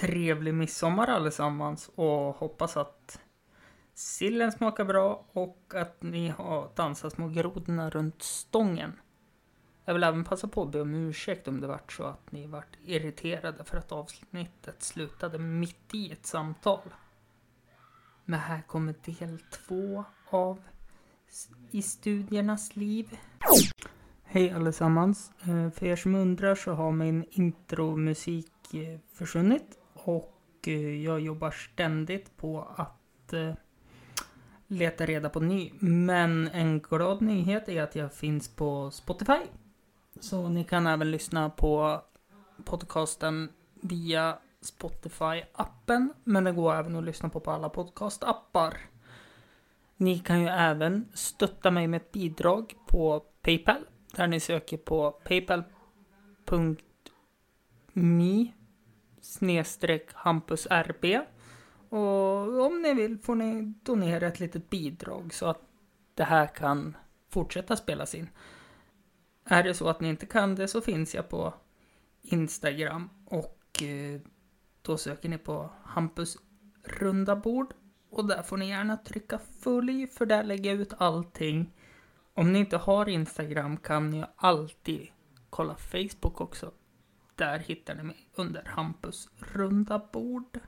trevlig midsommar allesammans och hoppas att sillen smakar bra och att ni har dansat små grodorna runt stången. Jag vill även passa på att be om ursäkt om det vart så att ni vart irriterade för att avsnittet slutade mitt i ett samtal. Men här kommer del två av I studiernas liv. Hej allesammans! Eh, för er som undrar så har min intromusik eh, försvunnit och eh, jag jobbar ständigt på att eh, leta reda på ny. Men en glad nyhet är att jag finns på Spotify. Så ni kan även lyssna på podcasten via Spotify-appen. Men det går även att lyssna på på alla podcast-appar. Ni kan ju även stötta mig med ett bidrag på Paypal. Där ni söker på paypal.me snedstreck hampusrb. Och om ni vill får ni donera ett litet bidrag så att det här kan fortsätta spelas in. Är det så att ni inte kan det så finns jag på Instagram och eh, då söker ni på Hampus runda bord och där får ni gärna trycka följ för där lägger jag ut allting. Om ni inte har Instagram kan ni alltid kolla Facebook också. Där hittar ni mig under Hampus runda bord.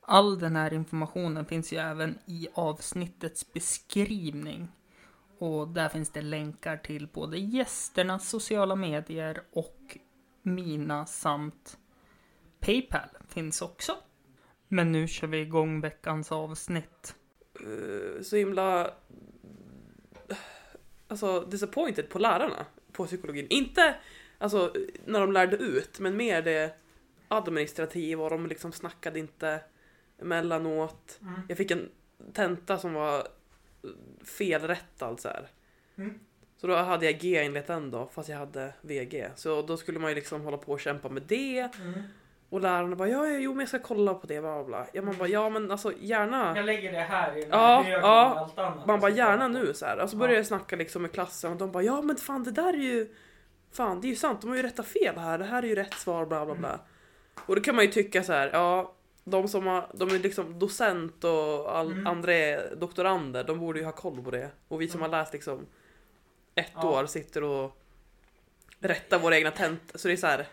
All den här informationen finns ju även i avsnittets beskrivning. Och där finns det länkar till både gästernas sociala medier och mina samt Paypal finns också. Men nu kör vi igång veckans avsnitt. Uh, så himla alltså disappointed på lärarna på psykologin. Inte alltså när de lärde ut, men mer det administrativa och de liksom snackade inte emellanåt. Mm. Jag fick en tenta som var felrättad så här. Mm. Så då hade jag G enligt den då, fast jag hade VG. Så då skulle man ju liksom hålla på och kämpa med det. Mm. Och lärarna bara ja, ja, jo men jag ska kolla på det, bla bla. Ja, man bara ja men alltså gärna. Jag lägger det här i den Ja, här ja. allt annat. Man bara gärna nu så här. Och så Ja. började jag snacka liksom med klassen och de bara ja men fan det där är ju Fan det är ju sant, de har ju rättat fel här, det här är ju rätt svar bla bla bla. Mm. Och då kan man ju tycka så här, ja de som har, de är liksom docent och all, Mm. andra är doktorander, de borde ju ha koll på det. Och vi som Mm. har läst liksom ett Ja. år sitter och rättar våra egna tentor. Så det är så här,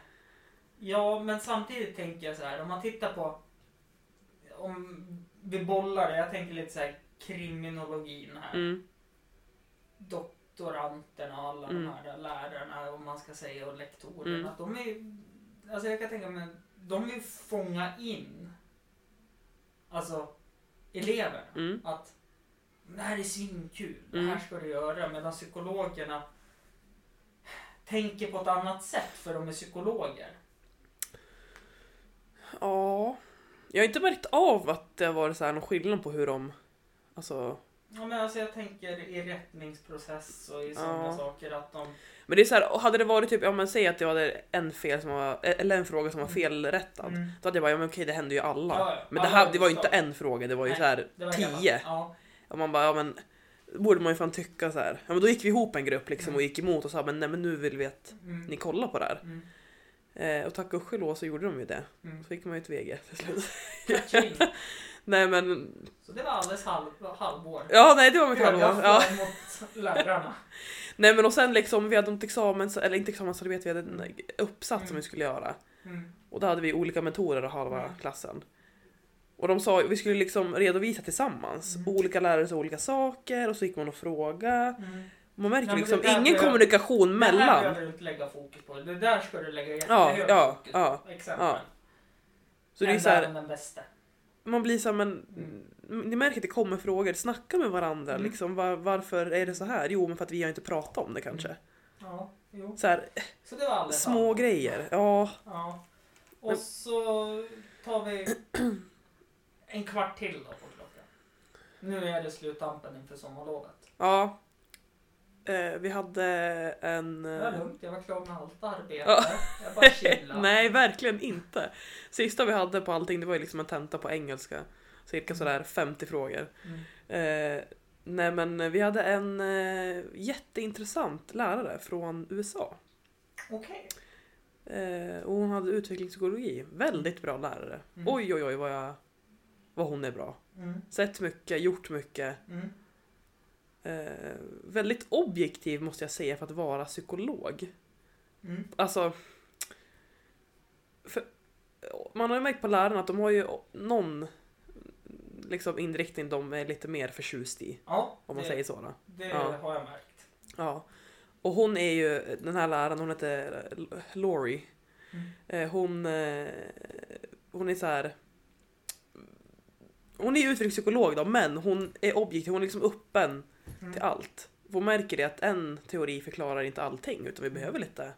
Ja, men samtidigt tänker jag så här, om man tittar på... Om vi bollar det, jag tänker lite så här kriminologin här. mm, Doktoranterna och alla Mm. de här lärarna, om man ska säga, och lektorerna. Mm. Att de är Alltså jag kan tänka mig, de vill fånga in alltså eleverna. mm, Att det här är svinkul, det Mm. här ska du göra. Medan psykologerna tänker på ett annat sätt för de är psykologer. ja. Jag har inte märkt av att det har varit så här någon skillnad på hur de, alltså Ja men alltså jag tänker i rättningsprocess och i sådana Ja. saker att de... Men det är så här, hade det varit typ, ja men säg att det var en fel som var, eller en fråga som var felrättad. Mm. Då hade jag bara, ja men okej det händer ju alla. Ja, ja. Men det, här, det var ju inte en fråga, det var ju Nej, så här tio. Och man bara, ja men borde man ju fan tycka så här. Ja men då gick vi ihop en grupp liksom Mm. och gick emot och sa men nej men nu vill vi att Mm. ni kollar på det här. Mm. Eh, och tack och gudskelov så gjorde de ju det. Mm. Så fick man ju ett VG till slut. Nej men, Så det var alldeles halv, halvår. ja nej det var mitt halvår. Ja. mot lärarna. Nej men och sen liksom vi hade något examens, eller inte examensarbete, vi hade en uppsats som Mm. vi skulle göra. Mm. Och då hade vi olika mentorer halva Mm. klassen. Och de sa vi skulle liksom redovisa tillsammans. Mm. Olika lärare sa olika saker och så gick man och frågade. Mm. Man märker Ja, men liksom ingen kommunikation Det här mellan. behöver du inte lägga fokus på. Det där ska du lägga Ja, jättehögt ja, fokus ja, på. Exempel. ja. Så det är så här, den bästa. Man blir så här, men Mm. ni märker att det kommer frågor, snacka med varandra. Mm. Liksom, var, varför är det så här? Jo, men för att vi har inte pratat om det kanske. Mm. Ja, jo. Så här, Så det var alldeles små halvår. grejer. Ja, Ja. Och Men- så tar vi en kvart till då på klockan. Nu är det sluttampen inför sommarlovet. ja. Eh, vi hade en... Det var eh, lugnt, jag var klar med allt arbete. Ja. Jag bara chillade. Nej, verkligen inte. Sista vi hade på allting det var ju liksom en tenta på engelska. Cirka sådär 50 frågor. Mm. Eh, nej men vi hade en eh, jätteintressant lärare från USA. Okej. Eh, och hon hade utvecklingspsykologi. Väldigt bra lärare. Mm. Oj oj oj vad, jag, vad hon är bra. Mm. Sett mycket, gjort mycket. Mm. Eh, väldigt objektiv måste jag säga för att vara psykolog. Mm. Alltså... För, man har ju märkt på lärarna att de har ju någon liksom inriktning de är lite mer förtjust i. Ja, Om man det, säger så. Då. det Ja. har jag märkt. Ja. Och hon är ju, den här läraren, hon heter Laurie. Mm. Eh, Hon, eh, hon är så här. Hon är ju utvecklingspsykolog då, men hon är objektiv, hon är liksom öppen. Till allt. Hon märker det att en teori förklarar inte allting, utan vi behöver lite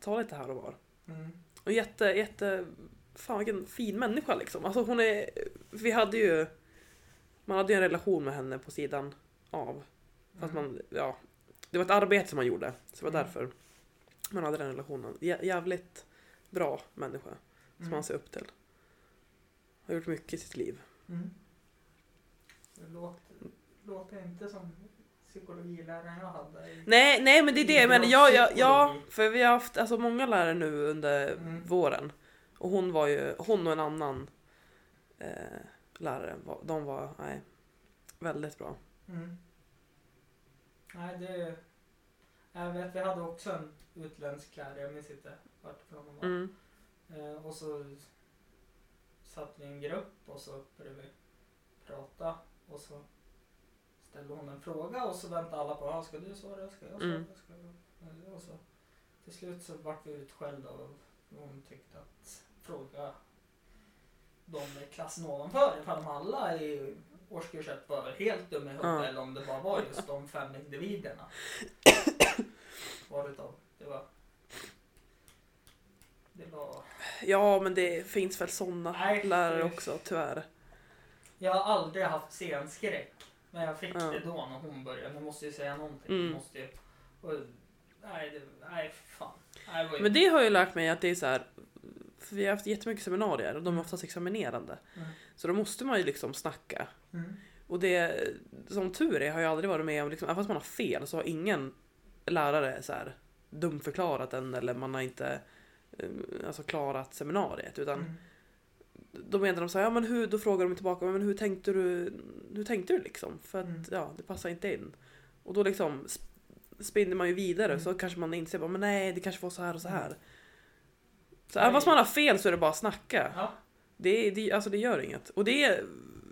ta lite här och var. Mm. Och jätte, jätte, fan vilken fin människa liksom. Alltså hon är, vi hade ju, man hade ju en relation med henne på sidan av. Fast Mm. man, ja, det var ett arbete som man gjorde. Så det var Mm. därför man hade den relationen. Jä- jävligt bra människa som Mm. man ser upp till. Har gjort mycket i sitt liv. Mm. Det låter, låter inte som psykologiläraren jag hade. Nej, nej men det är det. Men ja, ja, ja, för vi har haft alltså, många lärare nu under Mm. våren. Och hon var ju, hon och en annan eh, lärare, de var, nej, väldigt bra. Mm. Nej, det... Jag vet, vi hade också en utländsk lärare, jag minns inte vart hon var. Mm. Eh, och så satt vi i en grupp och så började vi prata och så ställde hon en fråga och så väntade alla på, ska du svara, ska jag svara, Mm. ska jag? Eh, Och så till slut så vart vi utskällda och hon tyckte att fråga de i klassen ovanför ifall de alla i årskurs ett var helt dumma i huvudet Ja. eller om det bara var just de fem individerna. Var det då? Det var... Ja, men det finns väl sådana lärare också, tyvärr. Jag har aldrig haft scenskräck. Men jag fick det då när hon började. Nu måste ju säga någonting. Mm. Mm. Måste ju, och, nej, det, nej, fan. Nej, det Men det har ju lärt mig att det är så här. För vi har haft jättemycket seminarier och de är oftast examinerande. Mm. Så då måste man ju liksom snacka. Mm. Och det, som tur är har jag aldrig varit med om, liksom, även fast man har fel så har ingen lärare så här dumförklarat en eller man har inte eh, alltså, klarat seminariet. Utan Mm. Då menar de så här, ja men hur, då frågar de tillbaka, men hur tänkte du, hur tänkte du liksom? För att Mm. ja, det passar inte in. Och då liksom sp- spinner man ju vidare Mm. så kanske man inser, bara, men nej det kanske var så här och så här. Så Nej. även fast man har fel så är det bara att snacka. Ja. Det, det, alltså det gör inget. Och det är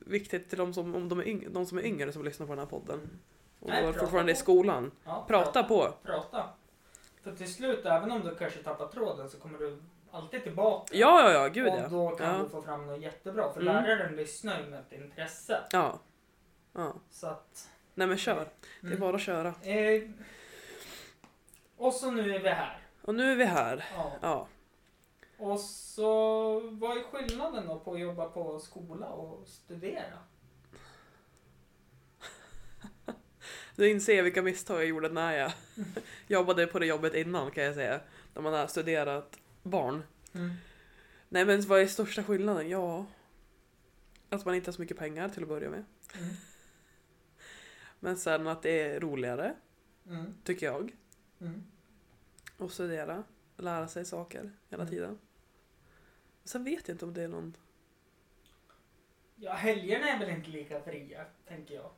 viktigt till de som, om de, är yng, de som är yngre som lyssnar på den här podden. Och Nej, prata fortfarande i skolan. Ja, Prata på! Prata. För till slut, även om du kanske tappar tråden så kommer du alltid tillbaka. Ja, ja, ja, gud och då kan Ja. du få fram något jättebra. För Mm. läraren lyssnar ju med ett intresse. Ja. ja. Så att... Nej men kör. Det är Mm. bara att köra. Eh, och så nu är vi här. Och nu är vi här. Ja. Ja. Och så, vad är skillnaden då på att jobba på skola och studera? Du inser vilka misstag jag gjorde när jag jobbade på det jobbet innan kan jag säga. När man har studerat barn. Nej men vad är största skillnaden? Ja. Att man inte har så mycket pengar till att börja med. Mm. Men sen att det är roligare, Mm. tycker jag. Mm. Att studera. Lära sig saker hela Mm. tiden. Sen vet jag inte om det är någon... Ja, helgerna är väl inte lika fria, tänker jag.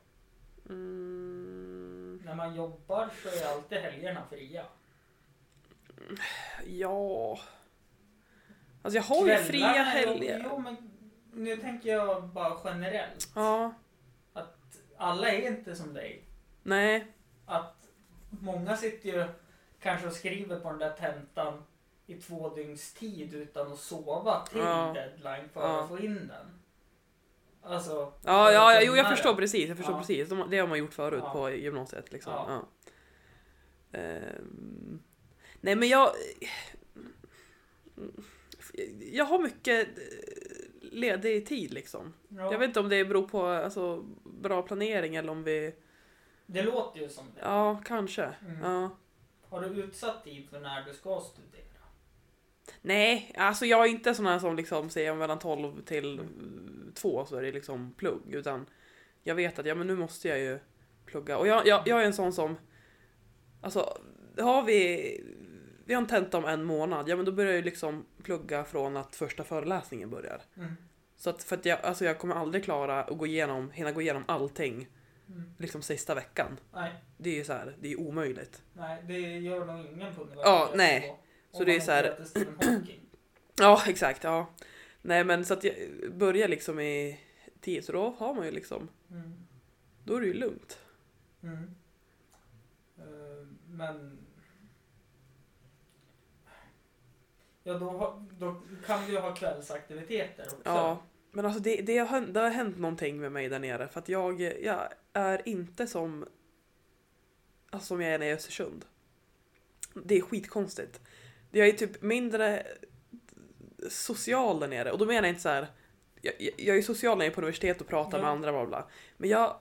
Mm, När man jobbar så är alltid helgerna fria. ja... Alltså jag har ju fria helger. Jo, men nu tänker jag bara generellt. Ja. Alla är inte som dig. Nej. Att många sitter ju kanske och skriver på den där tentan i två dygns tid utan att sova till Ja. deadline för Ja. att få in den. Alltså. Ja, ja, att ja jo, jag förstår precis. Jag förstår Ja. precis. De- Det har man gjort förut Ja. på gymnasiet. Liksom. Ja. Ehm, nej, men jag... Jag har mycket eh, ledig tid liksom. Ja, Jag vet inte om det beror på alltså, bra planering eller om vi... Det låter ju som det. Ja, kanske. Mm. Ja. Har du utsatt tid för när du ska studera? Nej, alltså jag är inte sån här som liksom säger mellan 12 till 2 så är det liksom plugg. Utan jag vet att ja, men nu måste jag ju plugga. Och jag, jag, jag är en sån som... Alltså, har vi... vi har en tenta om en månad, ja men då börjar jag ju liksom plugga från att första föreläsningen börjar. Mm. Så att, för att jag, alltså jag kommer aldrig klara att gå igenom, hinna gå igenom allting Mm. liksom sista veckan. Nej, Det är ju så här, det är omöjligt. nej, det gör nog ingen på universitetet. Ja, nej. då. Så det är så här-. Ja, exakt. Ja. Nej men så att jag börjar liksom i tid, så då har man ju liksom, Mm. då är det ju lugnt. Mm. Eh, Men... Ja, då, då kan du ju ha kvällsaktiviteter också. Ja, men alltså det, det, har, hänt- det har hänt någonting med mig där nere för att jag, jag är inte som, alltså som jag är nere i Östersund. Det är skitkonstigt. Jag är typ mindre social där nere och då menar jag inte så här. Jag, jag- jag är social när jag är på universitet och pratar Ja. med andra bla bla. Men jag,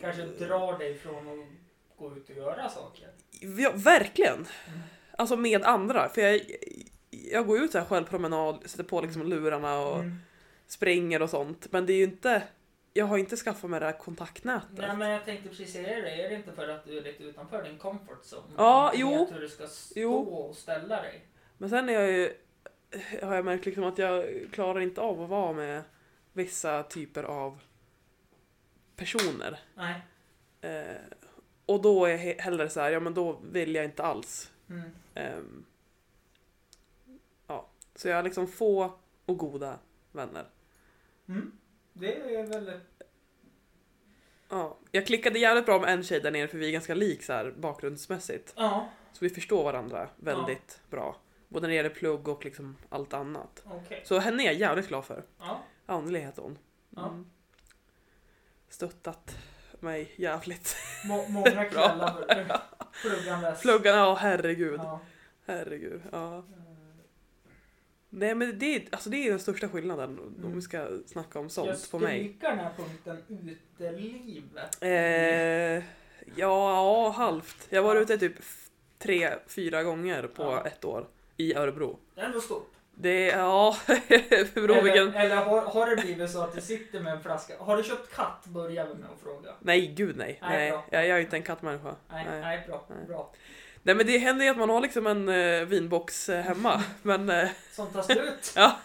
Kanske drar dig från att gå ut och göra saker. ja, verkligen. Mm. Alltså med andra. För jag, jag går ut så här själv promenad, sätter på liksom lurarna och Mm. springer och sånt. Men det är ju inte, jag har inte skaffat mig det här kontaktnätet. Nej, men jag tänkte precis säga det. Är det inte för att du är lite utanför din comfort zone? Ja, Du jo. vet hur du ska stå Jo. och ställa dig. Men sen är jag ju, har jag märkt liksom att jag klarar inte av att vara med vissa typer av personer. Nej. Eh, och då är jag he- hellre så här, ja men då vill jag inte alls. Mm. Ja, så jag har liksom få och goda vänner. Mm. Det är väl... Ja, jag klickade jävligt bra med en tjej där nere för vi är ganska lik så här bakgrundsmässigt. Ja, Så vi förstår varandra väldigt bra. Både när det gäller plugg och liksom allt annat. okej. Så henne är jag jävligt glad för. Ja. Andlig heter hon. Ja. Mm. Stöttat mig jävligt. Må, många kvällar pluggandes. Pluggarna, ja herregud. Ja. Herregud. Ja. Eh, Nej men det är, alltså det är den största skillnaden om Mm. vi ska snacka om Jag sånt på mig. stryker den här punkten utelivet. Eh, ja, halvt. Jag var Ja. ute typ tre, fyra gånger på Ja. ett år i Örebro. Det är ändå stort. Det är, ja, beror vilken... Eller, har, har det blivit så att du sitter med en flaska? Har du köpt katt? Börjar vi med att fråga. Nej, gud nej. Nej, Nej, jag, jag är inte en kattmänniska. Nej, Nej. nej, bra, Nej. bra. Nej men det händer ju att man har liksom en eh, vinbox eh, hemma. Men eh, Som tar slut. Ja.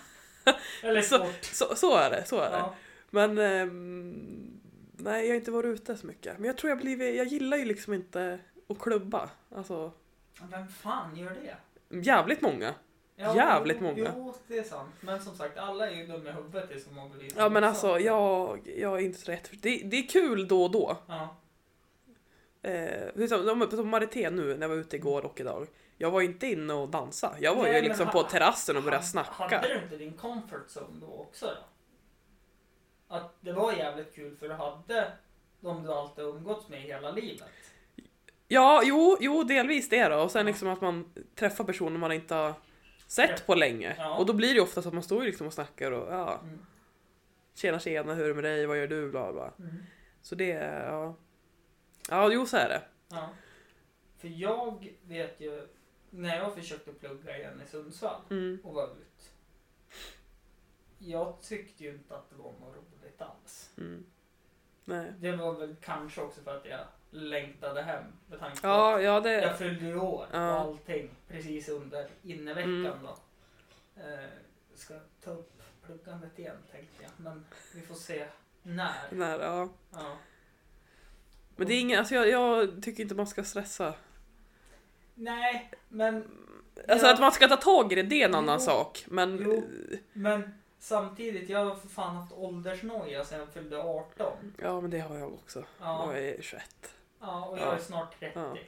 Eller Så- så, så är det, så är det. Ja. Men ehm, nej, jag har inte varit ute så mycket. Men jag tror jag blivit, jag gillar ju liksom inte att klubba. Alltså, Vem fan gör det? jävligt många. Jävligt jo, många. Jo, det är sant. Men som sagt, alla är ju dumma i huvudet blir. Ja men alltså, jag, jag är inte så rätt för det. Det är kul då och då. Ja. Eh, de- som Marité nu när jag var ute igår och idag. Jag var inte inne och dansa. Jag var Nej, ju liksom ha- på terrassen och började Hade- snacka. Hade du inte din comfort zone då också då? Att det var jävligt kul för du hade de du alltid umgåtts med hela livet. Ja, jo, jo, delvis det då. Och sen liksom att man träffar personer man inte har sett på länge. Ja. Och då blir det ofta så att man står ju liksom och snackar och ja, Mm. tjena tjena, hur är det med dig, vad gör du, bla bla. Mm. Så det, ja. Ja, jo så är det. Ja. För jag vet ju, när jag försökte plugga igen i Sundsvall Mm. och var ut. Jag tyckte ju inte att det var något roligt alls. Mm. Nej. Det var väl kanske också för att jag längtade hem med tanke på Ja, ja det... Jag fyllde ju år Ja. och allting precis under inneveckan Mm. då. Eh, ska ta upp pluggandet igen tänkte jag. Men vi får se när. Nej, ja. Ja. Men det är ingen, alltså jag, jag tycker inte man ska stressa. Nej, men, Alltså Ja. att man ska ta tag i det, det är en annan Jo. sak. Men Jo. men samtidigt, jag har för fan haft åldersnoja sedan jag fyllde 18. ja, men det har jag också. Ja, Jag är 21. ja och jag Ja. är snart 30. Ja. Ja,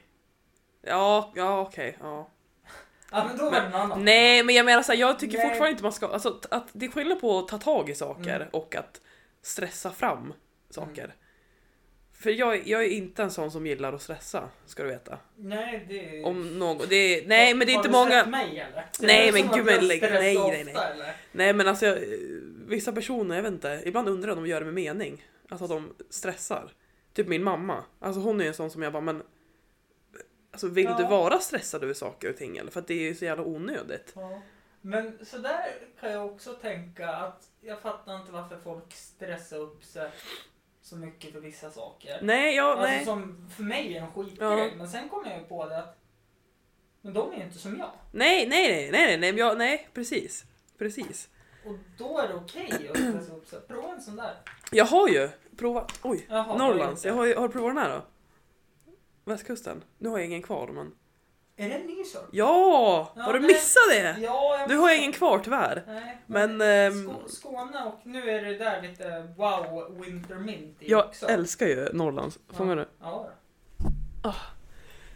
Ja, ja okej. ja. men då var det en annan. Nej, men jag menar så här, jag tycker Nej. fortfarande inte man ska, alltså att det är skillnad på att ta tag i saker Mm. och att stressa fram saker. För jag, jag är inte en sån som gillar att stressa, ska du veta. Nej, det är... Om någon, det är, nej men det är Har inte du många, sett mig eller? Nej, men gud, men lägg- nej, nej, nej. nej men alltså jag, vissa personer, jag vet inte, ibland undrar jag om de gör det med mening. Alltså att de stressar. Typ min mamma, alltså hon är en sån som jag bara men Alltså vill Ja. du vara stressad över saker och ting eller? För att det är ju så jävla onödigt. Ja. Men så där kan jag också tänka att jag fattar inte varför folk stressar upp sig så mycket för vissa saker. Nej, ja, alltså nej. som för mig är en skitgrej. Ja. Men sen kommer jag ju på det att Men de är ju inte som jag. Nej, nej, nej, nej, nej, nej, jag, nej, precis. Precis. Och då är det okej att spesa upp sig. Prova en sån där. Jag har ju provat, oj, Jaha, Norrlands. Jag har, ju- har du provat den här då? Västkusten. Nu har jag ingen kvar men. Är det? En ny sort? Ja! Ja, har du missat det? Ja, jag Nu har jag ingen kvar tyvärr. Nej, Men, ehm, Skå- Skåne och nu är det där lite wow winter mint i Jag också. älskar ju Norrlands. Fångar du? Ja,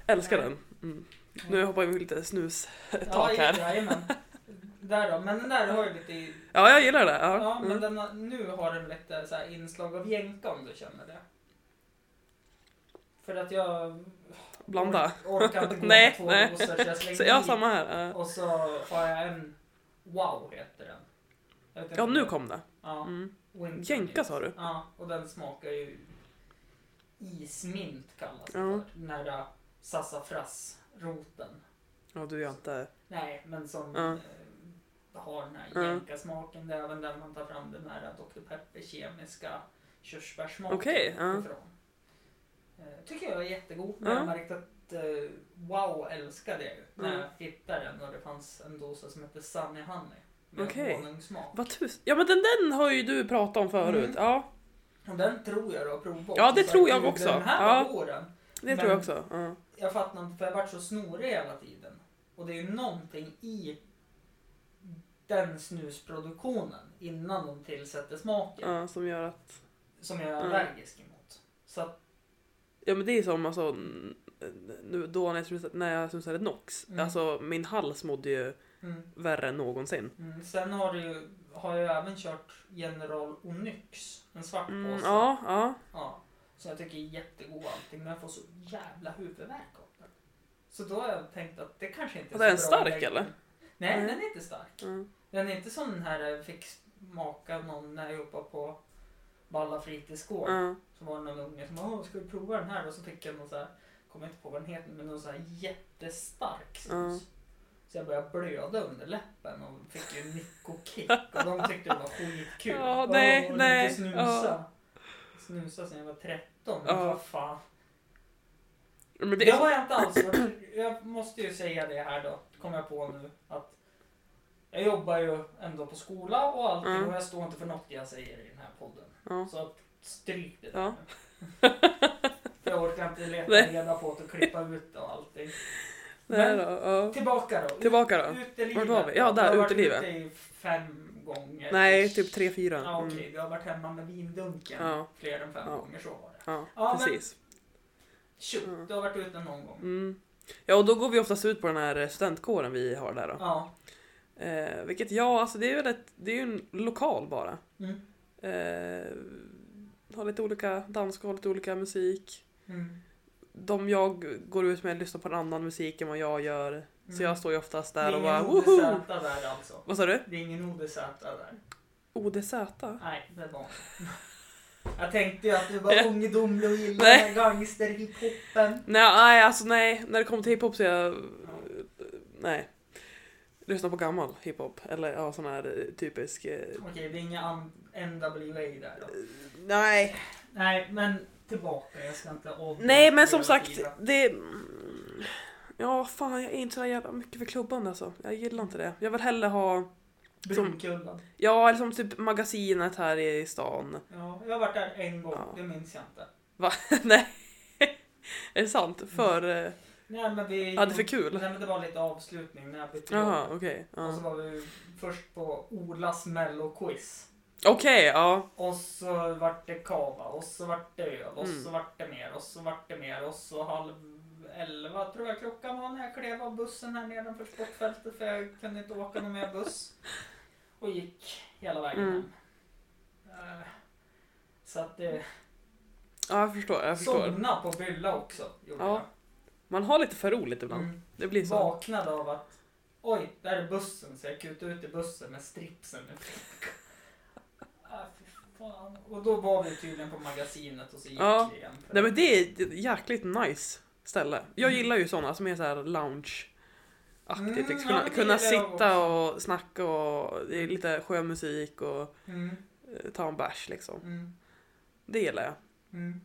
Älskar Nej. den. Mm. Nu hoppar vi lite snus ja, här. jajamän. Där då, men den där har ju lite i, Ja, jag gillar det. Ja. Ja, men Mm. den nu har den lite så inslag av jänka om du känner det. För att jag Blanda. ork- orkar inte gå Nej, två nej. doser så jag slänger Så jag i. samma här. Och så har jag en Wow heter den. Ja, nu kom det. Ja, Mm. Jänka sa du? Ja, och den smakar ju ismint kallas det Ja. för. Den här äh, sassafrasroten. Ja, du är inte... Nej, men som Ja. eh, har den här jänkasmaken. Det är även där man tar fram den här Dr. Pepper kemiska körsbärssmaken Okej, ja. ifrån. Eh, tycker jag är jättegod. Ja. Jag har märkt att eh, Wow älskade jag ju när Ja. jag hittade den och det fanns en dosa som hette Sunny Honey. Med Okej. honungssmak. Vad tusen... Ja, men den, den har ju du pratat om förut. Mm. Ja, Och den tror jag du har provat. Ja, det Så tror jag "Gud, också. Den här Ja. var god den. det Men- tror jag också. Ja. Jag fattar inte för jag varit så snorig hela tiden. Och det är ju någonting i den snusproduktionen innan de tillsätter smaken ja, som gör att... som jag är Mm. allergisk emot. Så att, Ja, men det är som alltså... Nu, då när jag snusade, när jag snusade Nox. Mm. Alltså, min hals mådde ju mm, värre än någonsin. mm. Sen har, det ju, har jag även kört General Onyx, en svart Mm, påse. ja, ja. Ja, så jag tycker är jättegod allting, men jag får så jävla huvudvärk av den. Så då har jag tänkt att det kanske inte är Och det är så en bra stark, eller? Nej, Mm. den är inte stark. ja. Den är inte som den här jag fick smaka någon när jag jobbade på Balla fritidsgård. ja. Så var det någon unge som Åh, ska du prova den här? Och så fick jag någon så här, kommer inte på vad den heter, men någon så här jättestark snus. Så jag började blöda under läppen och fick ju en nyckokick och de tyckte det var skitkul. Ja, nej, och nej, snusa. Snusa sen jag var 13, men Ja. vad fan. Men det Det har jag inte alls varit. Jag måste ju säga det här då, kommer jag på nu. Att jag jobbar ju ändå på skola och allting Mm. och jag står inte för något jag säger i den här podden. Ja. Så att stryk det där Ja. jag orkar inte leta Nej. reda på det och klippa ut och allting. Nej Men då, ja. tillbaka då. Tillbaka då. Utelivet. Vart var vi? Ja, där, Du har varit ute i fem gånger. Nej, typ tre fyra. Ja, okej. Mm. Du har varit hemma med vindunken Ja. fler än fem Ja. gånger. Så var det. Ja, Ja, men- precis. Tjo, Ja. du har varit ute någon gång. Mm. Ja, och då går vi oftast ut på den här studentkåren vi har där då. Ja. Eh, vilket, ja, alltså det är väl ett, det är ju en lokal bara. Mm. Eh, har lite olika dansgolv, lite olika musik. Mm. De jag går ut med lyssnar på en annan musik än vad jag gör. Så Mm. jag står ju oftast Det är där och bara ingen woho! ODZ där alltså. Vad sa du? Det är ingen ODZ där. ODZ? Nej, det var Jag tänkte ju att du var ungdomlig och gillade gangsterhiphopen. Nej, nej, alltså nej. När det kommer till hiphop så är jag... Nej. Lyssna på gammal hiphop. Eller ja, sån här eh, typisk... eh, Okej, det är inga NWA där då. Nej. Nej, men tillbaka. Jag ska inte av. Nej, men som sagt, det... mm, Ja, fan jag är inte så jävla mycket för klubban alltså. Jag gillar inte det. Jag vill hellre ha... Brunkullan. Ja, eller som typ magasinet här i stan. Ja, jag har varit där en gång. Ja. Det minns jag inte. nej. Är det sant? För... eh, Nej, men vi... Ja, det är för kul. Nej, men det var lite avslutning när jag bytte Jaha, jobb. okej. Och så ja. var vi först på Olas melloquiz. Okej, ja. Och så vart det kava och så vart det öl och Mm. så vart det mer och så vart det mer och så halv elva tror jag klockan var när jag klev av bussen här nedanför sportfältet för jag kunde inte åka någon mer buss. Och gick hela vägen Mm. hem. Eh, Så att det... Ja, jag förstår. Jag förstår. Somna på Bylla också gjorde Ja, Man har lite för roligt ibland. Mm. Det blir så. Vaknade av att oj, där är bussen så jag kutade ut i bussen med stripsen. Ah, fan. Och då var vi tydligen på magasinet och så gick Ja. vi igen. Nej men det är ett jäkligt nice ställe. Jag Mm. gillar ju sådana som är så här lounge aktigt. Mm, liksom. kunna kunna sitta och snacka och det är lite skön musik och Mm, eh, ta en bärs liksom. mm, Det gillar jag. mm.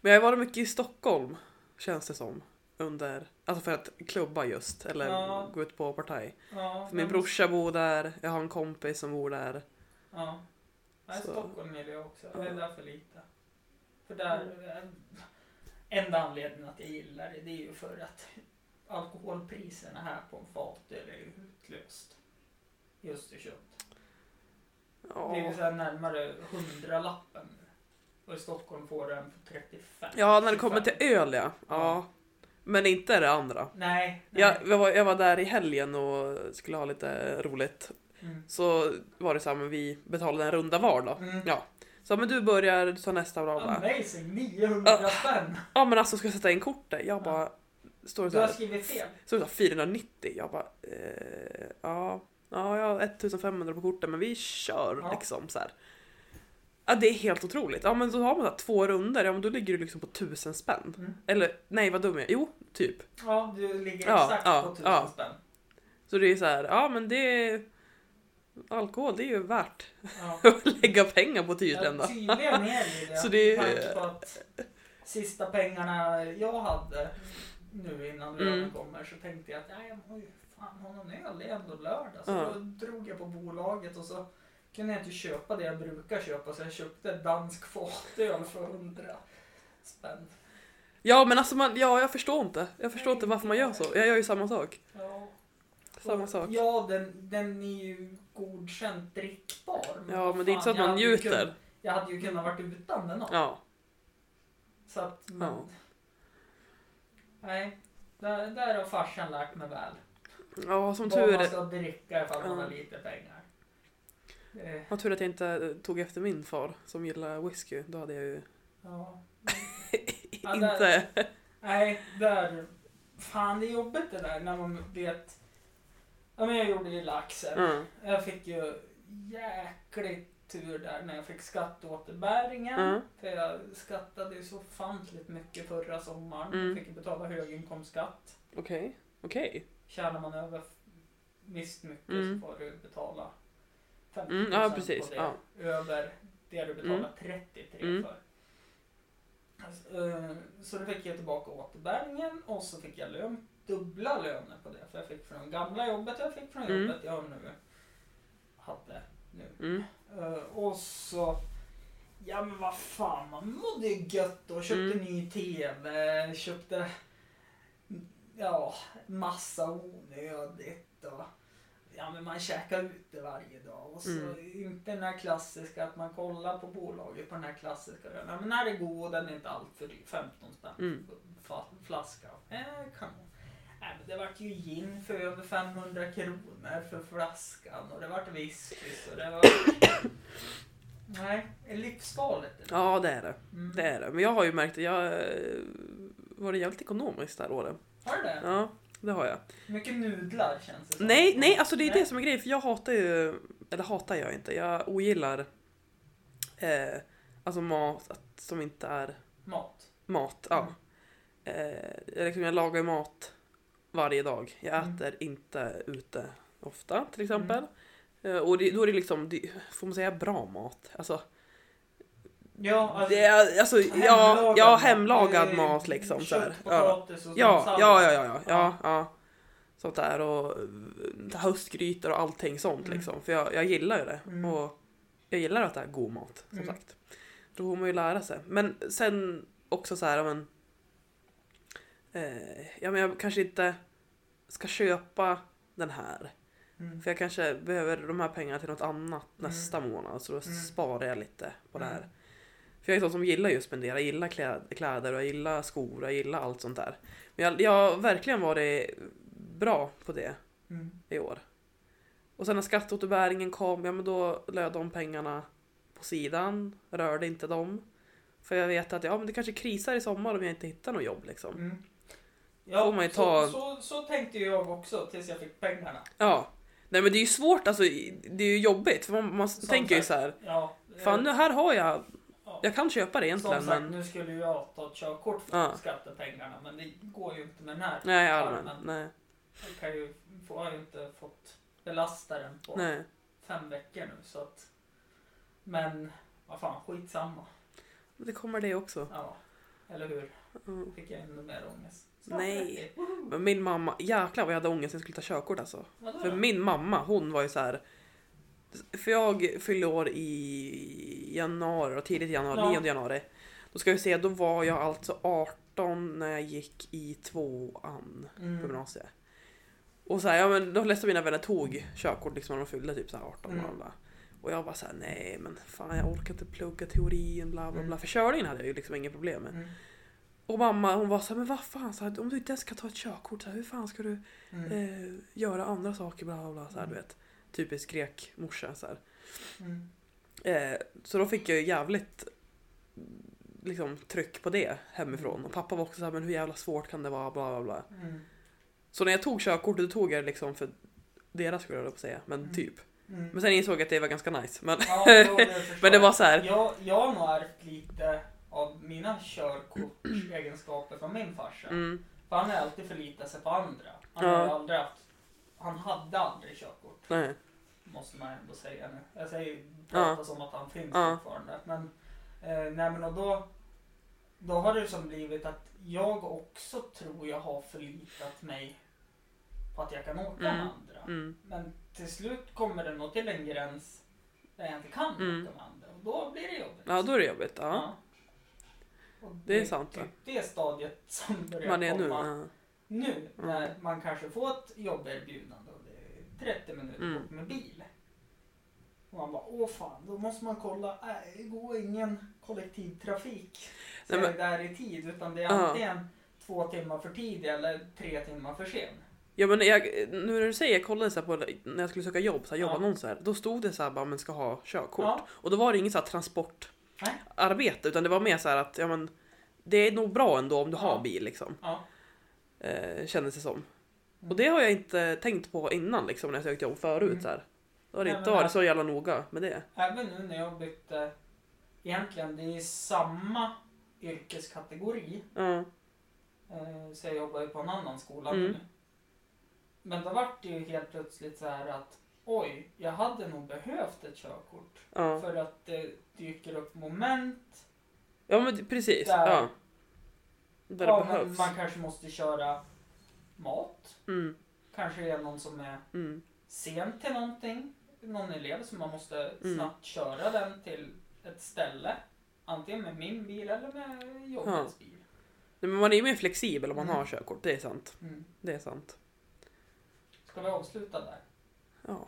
Men jag har varit mycket i Stockholm, känns det som. Under, alltså för att klubba just eller Ja. gå ut på partaj. Ja, För min brorsa bor där, jag har en kompis som bor där. Ja. Nej, Så- Stockholm är det också. Ja. Det är därför lite. För där, enda anledningen att jag gillar det, det är ju för att alkoholpriserna här på en fatöl är ju utlöst. I Östersund. Ja. Det är ju så här närmare hundralappen. Och i Stockholm får du en för 35. Ja, när det kommer 25. till öl ja. ja. Ja. Men inte det andra. Nej. nej. Jag, jag, var, jag var där i helgen och skulle ha lite roligt. Mm. Så var det så här, men vi betalade en runda var då. Mm. Ja. Så men du börjar, du tar nästa bra. Bara, Amazing, 900 Ja. spänn. Ja men alltså ska jag sätta in kortet? Jag bara... Står det Du så har här, skrivit fel. står det så här 490? Jag bara... Eh, ja, ja, jag har 1500 på kortet men vi kör Ja. liksom så här. Ja det är helt otroligt. Ja men då har man så två runder, ja men då ligger du liksom på 1000 spänn. Mm. Eller nej vad dum jag är. Jo, typ. Ja, du ligger Ja, exakt ja, på 1000 ja. spänn. Så det är så här, ja men det är... Alkohol, det är ju värt att lägga pengar på tydligen Ja, då. tydligen är det. Så det är- på att sista pengarna jag hade nu innan lönen Mm. kommer så tänkte jag att nej, jag måste ju fan ha någon öl. Det är ändå lördag. Så då drog jag på bolaget och så kunde jag inte köpa det jag brukar köpa så jag köpte dansk fatöl för 100 spänn. Ja men alltså man, ja jag förstår inte. Jag förstår inte varför man gör så. Jag gör ju samma sak. Ja. Samma sak. Ja, den, den är ju godkänt drickbar. Ja vad men det är inte så att man njuter. kunnat- Jag hade ju kunnat varit utan den också. Ja. Så att, men... Ja. Nej, där, där har farsan lärt mig väl. Ja som Vad tur man är. ska dricka ifall man Ja. har lite pengar. Eh, Vad tur att jag inte tog efter min far som gillar whisky. Då hade jag ju ja. Ja, inte... Nej, där... Fan, det är jobbigt det där när man vet... Ja, men jag gjorde ju laxen. Mm. Jag fick ju jäkligt tur där när jag fick skatteåterbäringen. Mm. För jag skattade ju så ofantligt mycket förra sommaren. Mm. Fick betala höginkomstskatt. Okej. Okej. Tjänar man över visst mycket Mm. så får du betala 50 Mm, ja, precis, på det. ja. Över det du betalar Mm. 33 Mm. för. Alltså, eh, så då fick jag tillbaka återbäringen och så fick jag lön, dubbla löner på det. För jag fick från gamla jobbet och jag fick från Mm. jobbet jag nu hade nu. Mm. Eh, och så, ja men vad fan, man mådde ju gött och köpte Mm. ny TV, köpte, ja, massa onödigt och ja men man käkar ute varje dag och så Mm. inte den här klassiska att man kollar på bolaget på den här klassiska, ja men här är god och den är inte allt för dyr, 15 spänn Mm. flaska. Eh, kanon. Nej, men det vart ju gin för över 500 kronor för flaskan och det vart whisky så det var... Nej, livsfarligt. Ja det är det. Mm. Det är det. Men jag har ju märkt att jag eh, var det jävligt ekonomiskt det här året. Har du det? Ja, det har jag. Mycket nudlar känns det som. Nej, nej, alltså det är Nej. det som är grejen. För jag hatar ju, eller hatar jag inte, jag ogillar eh, alltså mat som inte är Mat. mat. Ja. Mm. Eh, liksom, jag lagar mat varje dag. Jag Mm. äter inte ute ofta till exempel. Eh, och det, då är det liksom, det, får man säga bra mat? Alltså, Ja, alltså, det är, alltså ja, hemlagad ja, mat. hemlagad Eh, mat liksom. Så här. Ja. Ja, ja, ja, ja, ja, Ja. ja. Sånt där och eh, höstgrytor och allting sånt Mm. liksom. För jag, jag gillar ju det. Mm. Och jag gillar att det är god mat, som Mm. sagt. Då får man ju lära sig. Men sen också så här, men... Eh, ja, men jag kanske inte ska köpa den här. Mm. För jag kanske behöver de här pengarna till något annat Mm. nästa månad. Så då Mm. sparar jag lite på det här. För jag är sån som gillar just spendera. Gillar kläd- kläder och gillar skor och gillar allt sånt där. Men jag, jag har verkligen varit bra på det Mm. i år. Och sen när skatteåterbäringen kom, ja men då la jag de pengarna på sidan. Rörde inte dem. För jag vet att ja, men det kanske krisar i sommar om jag inte hittar något jobb liksom. Mm. Man ju ta- så, så, så tänkte jag också tills jag fick pengarna. Ja. Nej men det är ju svårt, alltså det är ju jobbigt. För man, man tänker ju så här. Ja, Fan nu här har jag, ja. Jag kan köpa det Som egentligen sagt, men... nu skulle ju jag ta ett körkort för Ja. skattepengarna men det går ju inte med den här. Nej armen. nej. Jag kan ju, jag ju inte fått belasta den på nej. fem veckor nu så att. Men vad fan, skitsamma. Det kommer det också. Ja, eller hur? Mm. Fick jag ännu mer ångest. Nej. 30. Woho! Men min mamma, jäklar vad jag hade ångest när jag skulle ta körkort alltså. Vadå För min mamma, hon var ju så här. För jag fyllde år i januari, och tidigt januari, Ja. 9 januari. Då ska vi se, då var jag alltså 18 när jag gick i tvåan på Mm. gymnasiet. Och så här, ja men de flesta av mina vänner tog körkort liksom när de fyllde typ så här 18 Mm. bla. Och jag var så här, nej men fan jag orkar inte plugga teorin bla bla bla. Mm. För körningen hade jag ju liksom inga problem med. Mm. Och mamma hon var så här, men vad fan, så här, om du inte ens ska ta ett körkort, så här, hur fan ska du Mm. eh, göra andra saker bla bla bla. Så här, du vet. Typisk grek-morsa så här. Mm. Eh, så då fick jag ju jävligt liksom, tryck på det hemifrån. Och pappa var också så här, men hur jävla svårt kan det vara bla bla bla. Mm. Så när jag tog körkortet då tog jag det liksom för deras skull jag på säga, men Mm. typ. Mm. Men sen insåg jag att det var ganska nice. Men, Ja, det men det var så här. Jag, jag har nog ärvt lite av mina körkortsegenskaper från min farsa. Mm, För han har alltid förlitat sig på andra. Han Ja. aldrig haft... Han hade aldrig körkort. nej. Måste man ändå säga nu. Jag säger Ja. prata som att han finns Ja. fortfarande. Men, eh, nej men och då, då har det som blivit att jag också tror jag har förlitat mig på att jag kan åka med Mm. andra. Mm, Men till slut kommer det nog till en gräns där jag inte kan Mm. åka med andra. Och då blir det jobbigt. ja då är det jobbigt. Ja. Och Det är sant, Typ det stadiet som börjar Man är nu. komma Ja. nu när man kanske får ett jobberbjudande det 30 minuter Mm. bort med bil. Och man bara, åh fan, då måste man kolla, nej, det går ingen kollektivtrafik så Nej, men- är där i tid utan det är Ja. antingen två timmar för tidigt eller tre timmar för sen. Ja men jag, nu när du säger, jag kollade så på när jag skulle söka jobb, så här, Ja. jobbannonser. Då stod det så här bara man ska ha körkort. Ja. Och då var det inget så här transportarbete Nej. utan det var mer så här att ja, men, det är nog bra ändå om du Ja. har bil liksom. Ja. Eh, kändes det som. Mm. Och det har jag inte tänkt på innan liksom när jag sökt jobb förut. Mm. Så här. Då har det Nej, inte varit så jävla noga med det. Även nu när jag bytte, egentligen det är samma yrkeskategori. Eh, Så jag jobbar ju på en annan skola Mm. nu. Men då vart det ju helt plötsligt så här att oj, jag hade nog behövt ett körkort. Ja. För att det dyker upp moment. ja men precis. Där- Ja. Där det behövs. man kanske måste köra mat. Mm. Kanske är någon som är Mm. sen till någonting. Någon elev som man måste Mm. snabbt köra den till ett ställe. Antingen med min bil eller med jobbets bil. Nej, men man är ju mer flexibel om man Mm. har körkort. Det är sant. Mm. Det är sant. Ska vi avsluta där? Ja.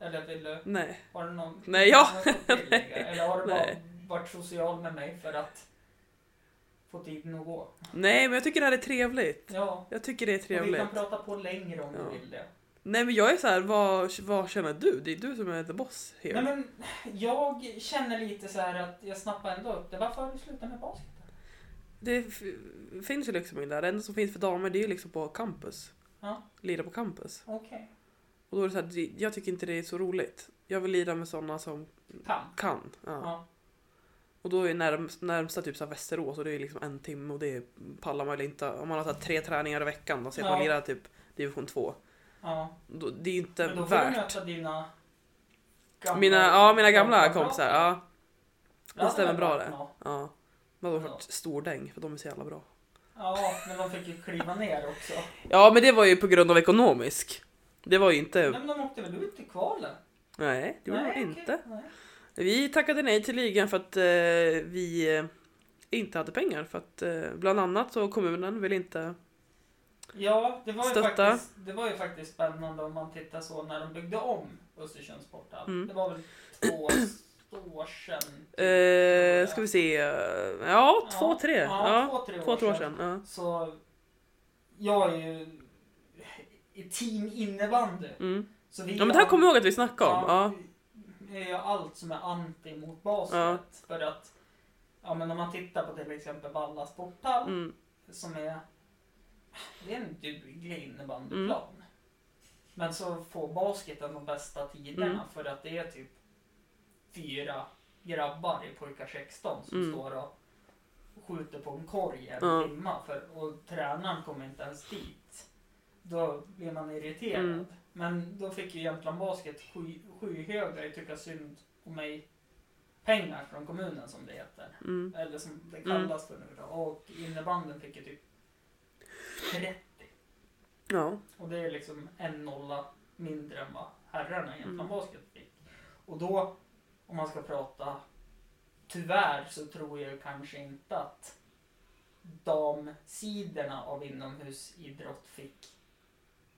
Eller vill du? Nej. Har du någon, Nej, ja. Eller har du bara varit social med mig för att få tiden att gå? Nej men jag tycker det här är trevligt. Ja, Jag tycker det är och vi trevligt. kan prata på längre om Ja. du vill det. Nej men jag är så här, vad, vad känner du? Det är du som är the boss here. Nej, men jag känner lite så här att jag snappar ändå upp det. Varför har du slutat med basket? Det finns ju liksom inte där. Det enda som finns för damer det är ju liksom på campus. Ja. Lira på campus. Okej. Och då är det så här, jag tycker inte det är så roligt. Jag vill lira med sådana som Kan. kan. Ja. Ja. Och då är närmst, närmsta typ så här Västerås och det är liksom en timme och det pallar man väl inte. Om man har så här tre träningar i veckan att man Ja. lirar typ division 2. ja. Då, det är ju inte Men då får du värt. möta dina gamla Mina, ja, mina gamla lagkamrater. kompisar. Ja, Det hade stämmer bra det. ja. Men de har Ja. varit stordäng för de är så jävla bra. Ja, men de fick ju kliva ner också. Ja men det var ju på grund av ekonomisk. Det var ju inte... Nej, men de åkte väl ut i kvalen? Nej, det gjorde de inte. Nej. Vi tackade nej till ligan för att eh, vi eh, inte hade pengar. För att eh, bland annat så kommunen vill inte... Ja, det var, ju Stötta. faktiskt, det var ju faktiskt spännande om man tittar så när de byggde om Östersunds sporthall. Mm. Det var väl två år sedan? Eh, ska vi se. Ja, två, tre. Ja, Ja, två, tre år, två, tre år sedan. sedan. Ja. Så jag är ju i team innebandy. Mm. Så vi ja men det här kommer jag ihåg att vi snackade om. Ja. Är ju allt som är anti mot basket. Ja. För att, ja men om man tittar på till exempel Valla sporthall Mm. som är, det är en duglig innebandyplan. Mm. Men så får basketen de bästa tiderna Mm. för att det är typ fyra grabbar i pojkar 16 som Mm. står och skjuter på en korg en Ja. timma för, och tränaren kommer inte ens dit. Då blir man irriterad. Mm. Men då fick ju Jämtland Basket sky, skyhöga, jag tycker synd om mig, pengar från kommunen som det heter. Mm. Eller som det kallas för nu då. Och innebanden fick ju typ 30. Ja. Och det är liksom en nolla mindre än vad herrarna i Jämtland Mm. Basket fick. Och då, om man ska prata, tyvärr så tror jag kanske inte att damsidorna av inomhusidrott fick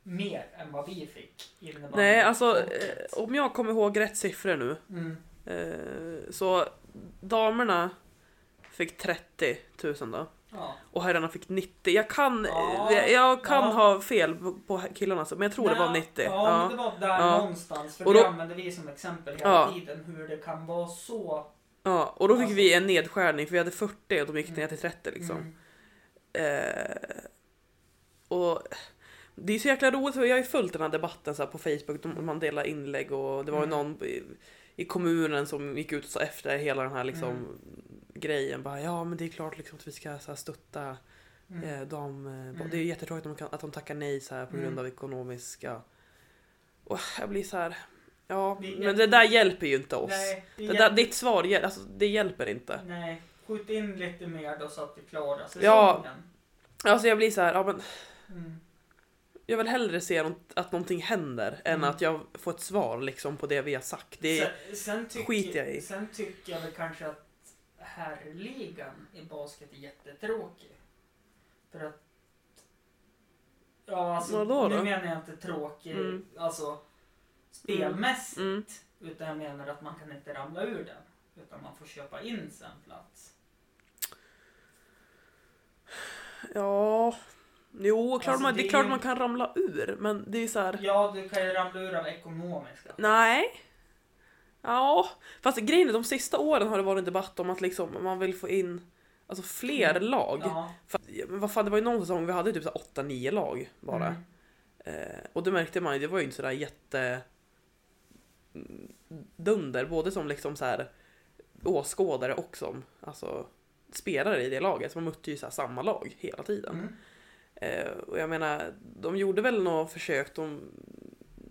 mer än vad vi fick. Nej, alltså eh, om jag kommer ihåg rätt siffror nu. Mm. Eh, så damerna fick 30 000 då. Ja. Och herrarna fick 90. Jag kan, Ja, jag, kan ja. ha fel på, killarna, men jag tror det var Nej, 90. Ja, men det var där någonstans. För Och det då- använder vi som exempel hela tiden. Hur det kan vara så. Ja, och då fick Alltså- vi en nedskärning för vi hade 40 och de gick ner Mm. till 30 liksom. Mm. Eh, och det är så jäkla roligt, för jag har ju följt den här debatten så här på Facebook, man delar inlägg och det var ju Mm. någon i, i kommunen som gick ut och sa efter hela den här liksom Mm. grejen bara ja men det är klart liksom att vi ska så här, stötta Mm. eh, dem. Eh, Mm. Det är jättetråkigt att de, kan, att de tackar nej så här på grund Mm. av ekonomiska... Och jag blir så här. Ja, Det men det där hjälper ju inte oss. Nej, det, Det är där, ditt svar, alltså, det hjälper inte. Nej, skjut in lite mer då så att vi klarar säsongen. Ja. Alltså jag blir så här, ja men Mm. Jag vill hellre se att någonting händer än Mm. att jag får ett svar liksom på det vi har sagt. Det sen, sen tycker, skiter jag i. Sen tycker jag väl kanske att herrligan i basket är jättetråkig. För att... Ja, alltså, Vadå nu då? menar jag inte tråkig, Mm. alltså spelmässigt. Mm. Utan jag menar att man kan inte ramla ur den. Utan man får köpa in sig en plats. ja... Jo, klart Alltså, man, det det är klart ju- man kan ramla ur, men det är så här. Ja, du kan ju ramla ur av ekonomiska. Nej. Ja, fast grejen är de sista åren har det varit en debatt om att liksom man vill få in alltså fler Mm. lag. Ja. För, vad fan, det var ju någon säsong vi hade typ 8-9 lag bara. Mm. Eh, och det märkte man ju, det var ju inte sådär jätte mm, dunder, både som liksom så här åskådare och som alltså, spelare i det laget. Så man mötte ju så samma lag hela tiden. Mm. Eh, och jag menar, de gjorde väl något försök, de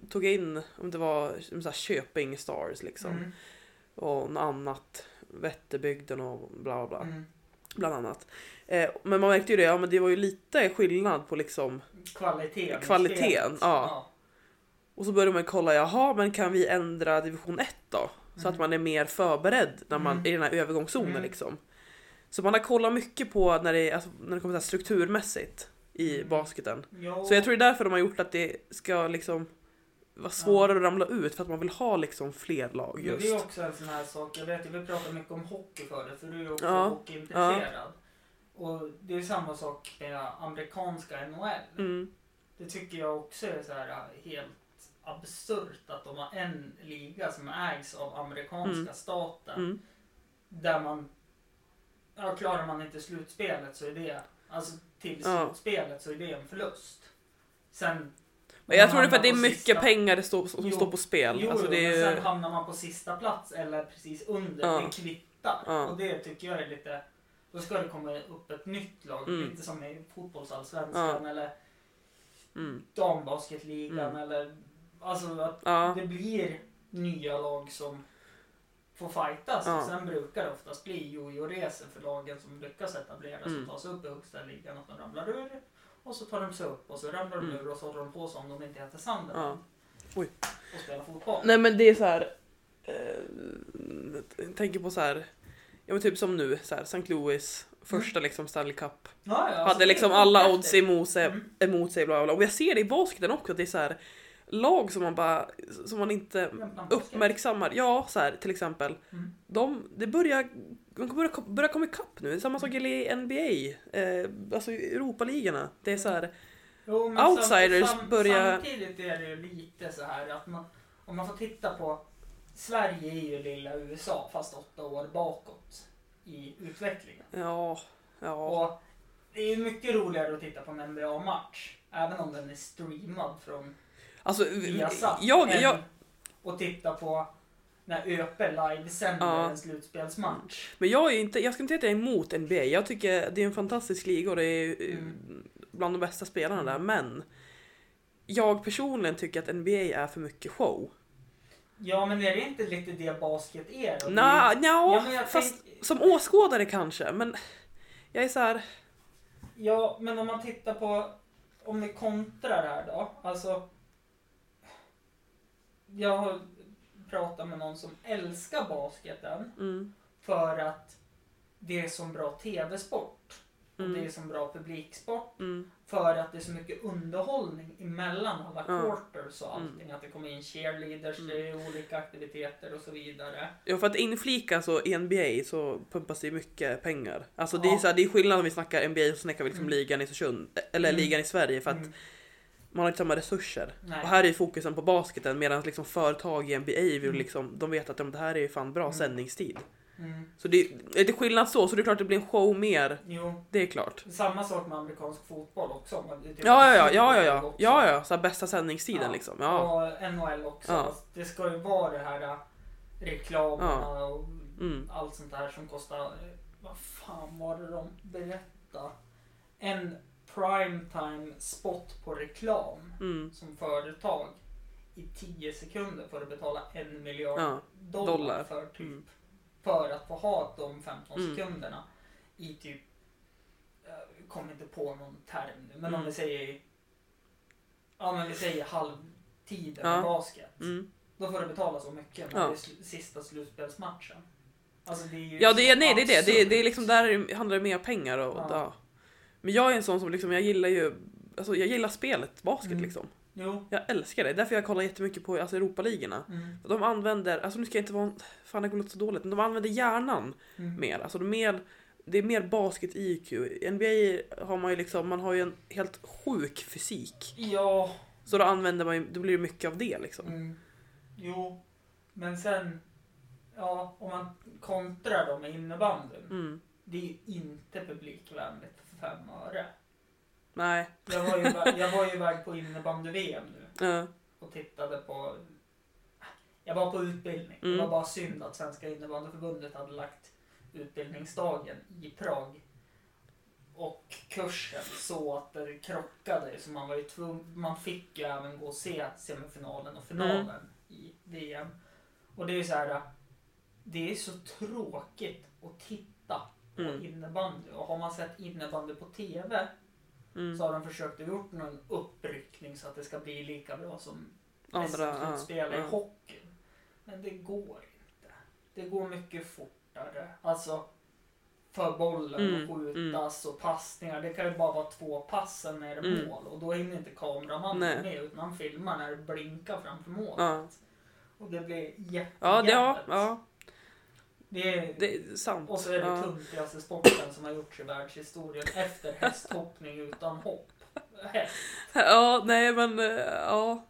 tog in, om det var så här, Köping Stars liksom. Mm. Och något annat, Vätterbygden och bla bla bla. Mm. Bland annat. Eh, men man märkte ju det, ja men det var ju lite skillnad på liksom Kvaliteten. Kvaliteten, spelet. ja. Och så började man kolla, jaha men kan vi ändra division 1 då? Så Mm. att man är mer förberedd när man, Mm. i den här övergångszonen Mm. liksom. Så man har kollat mycket på när det, alltså, när det kommer till strukturmässigt i basketen. Jo. Så jag tror det är därför de har gjort att det ska liksom vara svårare att ramla ut för att man vill ha liksom fler lag Men just. det är också en sån här sak, jag vet ju vi pratade mycket om hockey förut för du är också Ja. hockeyintresserad. Och det är samma sak med amerikanska NHL. Mm, Det tycker jag också är så här helt absurt att de har en liga som ägs av amerikanska Mm. staten. mm, Där man, ja klarar man inte slutspelet så är det, alltså till Ja. slutspelet så är det en förlust. Sen Men jag tror det är för att det är mycket sista- pengar det står, som Jo. står på spel. Jo, alltså det är men sen hamnar man på sista plats eller precis under. Ja. Det kvittar. Ja. Och det tycker jag är lite... Då ska det komma upp ett nytt lag. Mm. Lite som i fotbollsallsvenskan eller Mm, dambasketligan Mm. eller... Alltså att ja, det blir nya lag som får fightas. Ja. Sen brukar det oftast bli jojo-resor för lagen som lyckas etablera sig Mm. och ta sig upp i högsta ligan. Att de ramlar ur och så tar de sig upp och så ramlar de Mm. ur och så håller de på som om de inte heter Sandern. ja. Oj. Och spelar fotboll. Nej men det är så här. Eh, jag tänker på så här. Ja men typ som nu, så här, St. Louis, första liksom Stanley Cup. Ja, ja, alltså, hade liksom alla odds emot sig, Mm. emot sig bla bla bla. Och jag ser det i basketen också, att det är så här lag som man bara, som man inte uppmärksammar. Ja, så här till exempel. Mm. De, det börjar, de börjar, börjar komma ikapp nu. Samma sak i NBA, eh, alltså Europaligorna. Det är så här, Jo, men Outsiders sam, sam, börjar- Samtidigt är det ju lite så här att man, om man får titta på Sverige är ju lilla USA fast åtta år bakåt i utvecklingen. ja, ja. Och det är ju mycket roligare att titta på en NBA-match. Även om den är streamad från Alltså, jag, än jag, att titta på när ÖP livesänder Ja. en slutspelsmatch. men jag är inte, jag ska inte säga att jag är emot NBA. Jag tycker det är en fantastisk liga och det är eh, Mm. bland de bästa spelarna där. Men jag personligen tycker att NBA är för mycket show. Ja, men är det inte lite det basket är då? Nja, Ja, nja, men jag fast tänk- som åskådare kanske. Men jag är så här. Ja, men om man tittar på, om vi kontrar här då. Alltså, jag har pratat med någon som älskar basketen Mm. för att det är så bra tv-sport. Och det är Mm. så bra publiksport. Mm. För att det är så mycket underhållning emellan alla Ja. quarters och Mm. allting. Att det kommer in cheerleaders, Mm. det är olika aktiviteter och så vidare. Ja för att inflika så i NBA så pumpas det mycket pengar. Alltså det är, Ja. så här, det är skillnad om vi snackar NBA och så snackar vi liksom Mm. ligan i Östersund. Eller Mm. ligan i Sverige för att Mm. Man har inte samma resurser. Nej. Och här är fokusen på basketen medan liksom företag i NBA vill Mm. liksom, de vet att ja, det här är fan bra Mm. sändningstid. Mm. Så det är lite skillnad så, så det är klart det blir en show mer. Jo, Det är klart. samma sak med amerikansk fotboll också. typ Ja, ja, ja, ja, ja, ja, ja, ja, så bästa sändningstiden Ja. liksom. Ja. Och NHL också. Ja. Det ska ju vara det här äh, reklamerna och Mm. allt sånt där som kostar... Vad fan var det de berättade? En primetime spot på reklam Mm. som företag i 10 sekunder för att betala en miljard Ja. dollar, dollar. för typ Mm. för att få ha de 15 Mm. sekunderna i typ jag kommer inte på någon term nu, men om Mm. vi säger ja men vi säger halvtiden Ja. i basket. Mm. Då får du betala så mycket när Ja. det är sista slutspelsmatchen. Alltså det är ju Ja, det är, nej, det är det. Det är, det är liksom där handlar det mer pengar och Ja. ja. Men jag är en sån som liksom, jag gillar ju, alltså jag gillar spelet basket Mm. liksom. Jo. Jag älskar det. Därför jag kollar jättemycket på alltså, Europaligorna. Mm. De använder, alltså nu ska jag inte vara, fan det går låta så dåligt, men de använder hjärnan Mm. mer. Alltså de är mer, det är mer basket-IQ. I NBA har man ju liksom, man har ju en helt sjuk fysik. Ja. Så då använder man ju, då blir det mycket av det liksom. Mm. Jo. Men sen, ja om man kontrar då med innebandyn. Mm. Det är ju inte publikvänligt fem öre. Nej. Jag var ju, jag var ju iväg på innebandy-VM nu Ja. och tittade på... Jag var på utbildning. Mm. Det var bara synd att Svenska innebandyförbundet hade lagt utbildningsdagen i Prag och kursen så att det krockade. Så man var ju tvungen, man fick ju även gå och se semifinalen och finalen Mm. i VM. Och det är ju så här. Det är så tråkigt att titta på Mm. innebandy. Och har man sett innebandy på TV Mm. så har de försökt att gjort någon uppryckning så att det ska bli lika bra som slutspel i ja. hockeyn. Men det går inte. Det går mycket fortare. Alltså för bollen Mm, att skjutas och passningar. Det kan ju bara vara två pass sen är det Mm. mål och då hinner inte kameramannen Nej. med utan han filmar när det blinkar framför målet. Ja. Och det blir jättejävligt. Ja, ja, ja, Det är, det är sant. och så är det ja. sporten som har gjorts i världshistorien efter hästhoppning utan hopp. Häst. Ja, nej men eh, ja.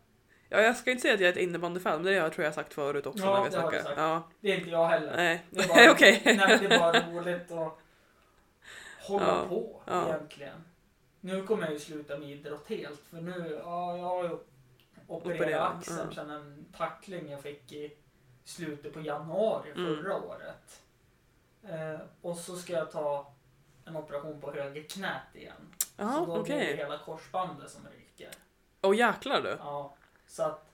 Ja, jag ska inte säga att jag är ett innebandyfan, men det har jag tror jag sagt förut också Ja, när vi det har du sagt. Ja, Det är inte jag heller. nej. Okej. nej, det är bara roligt att hålla Ja, på ja. egentligen. Nu kommer jag ju sluta med idrott helt för nu, ja, jag har ju opererat axeln ja. sedan en tackling jag fick i slutet på januari Mm. förra året. Eh, och så ska jag ta en operation på höger knät igen. Ja, så då blir det hela korsbandet som ryker. Åh jäklar du. Ja, så att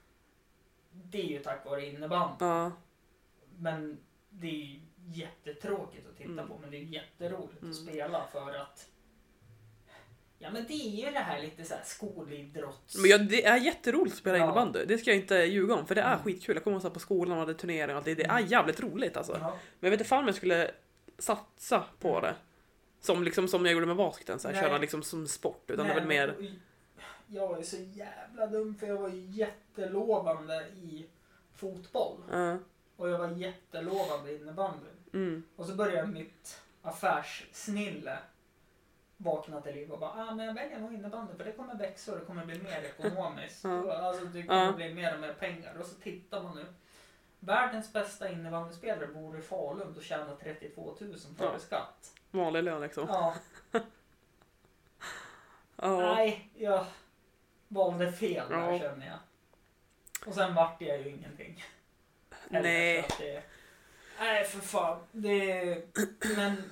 det är ju tack vare innebandy. Ja. Men det är ju jättetråkigt att titta Mm. på men det är jätteroligt Mm. att spela för att Ja men det är ju det här lite så här skolidrotts... Men ja, det är jätteroligt att spela Ja. innebandy. Det ska jag inte ljuga om. För det är Mm. skitkul. Jag kommer ihåg på skolan och hade turneringar och allt det. Det är Mm. jävligt roligt alltså. Ja. Men jag vet inte fan om jag skulle satsa på det. Som, liksom, som jag gjorde med basketen. Köra liksom som sport. Utan Nej, det är väl mer... Jag var ju så jävla dum för jag var ju jättelovande i fotboll. Ja. Och jag var jättelovande i innebandy. mm. Och så började mitt affärssnille vakna till liv och bara ah, men jag väljer nog innebandy för det kommer växa och det kommer bli mer ekonomiskt. Ja. Alltså det kommer bli mer och mer pengar. Och så tittar man nu. Världens bästa innebandyspelare bor i Falun och tjänar 32 000 före Ja. skatt. Vanlig lön liksom. Ja, Ja. nej, jag valde fel där Ja. känner jag. Och sen vart jag ju ingenting. Heller, Nej. Det, nej, för fan. Det, men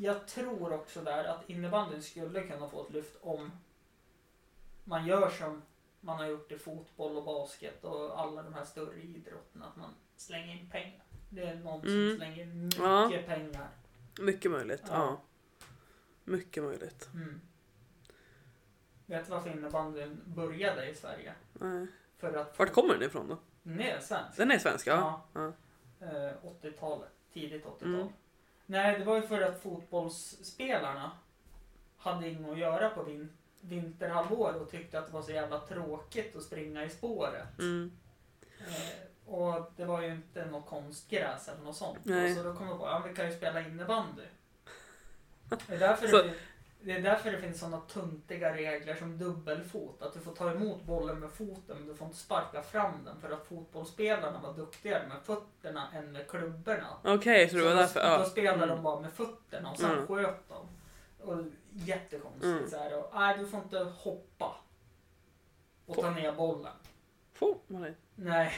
jag tror också där att innebandyn skulle kunna få ett lyft om man gör som man har gjort i fotboll och basket och alla de här större idrotterna. Att man slänger in pengar. Det är någon som Mm. slänger in mycket Ja. pengar. Mycket möjligt. Ja. Ja. Mycket möjligt. Mm. Vet du varför innebandyn började i Sverige? Nej. För att... Vart kommer den ifrån då? Den är svensk. Den är svensk ja. Ja. Ja. Eh, 80-talet. Tidigt 80-tal. Mm. Nej, det var ju för att fotbollsspelarna hade inget att göra på vin- vinterhalvår och tyckte att det var så jävla tråkigt att springa i spåret. Mm. Eh, och det var ju inte något konstgräs eller något sånt. Nej. Och så då kom jag på att ja, vi kan ju spela innebandy. Det är därför, Så- det, det är därför det finns sådana tuntiga regler som dubbelfot. Att du får ta emot bollen med foten men du får inte sparka fram den. För att fotbollsspelarna var duktigare med fötterna än med klubborna. Okej, så det var då, därför. då Ja. spelade Mm. de bara med fötterna och sen Mm. sköt de. Och jättekonstigt Mm. så här. Och, nej, du får inte hoppa. Och ta ner bollen. Får man det? Nej.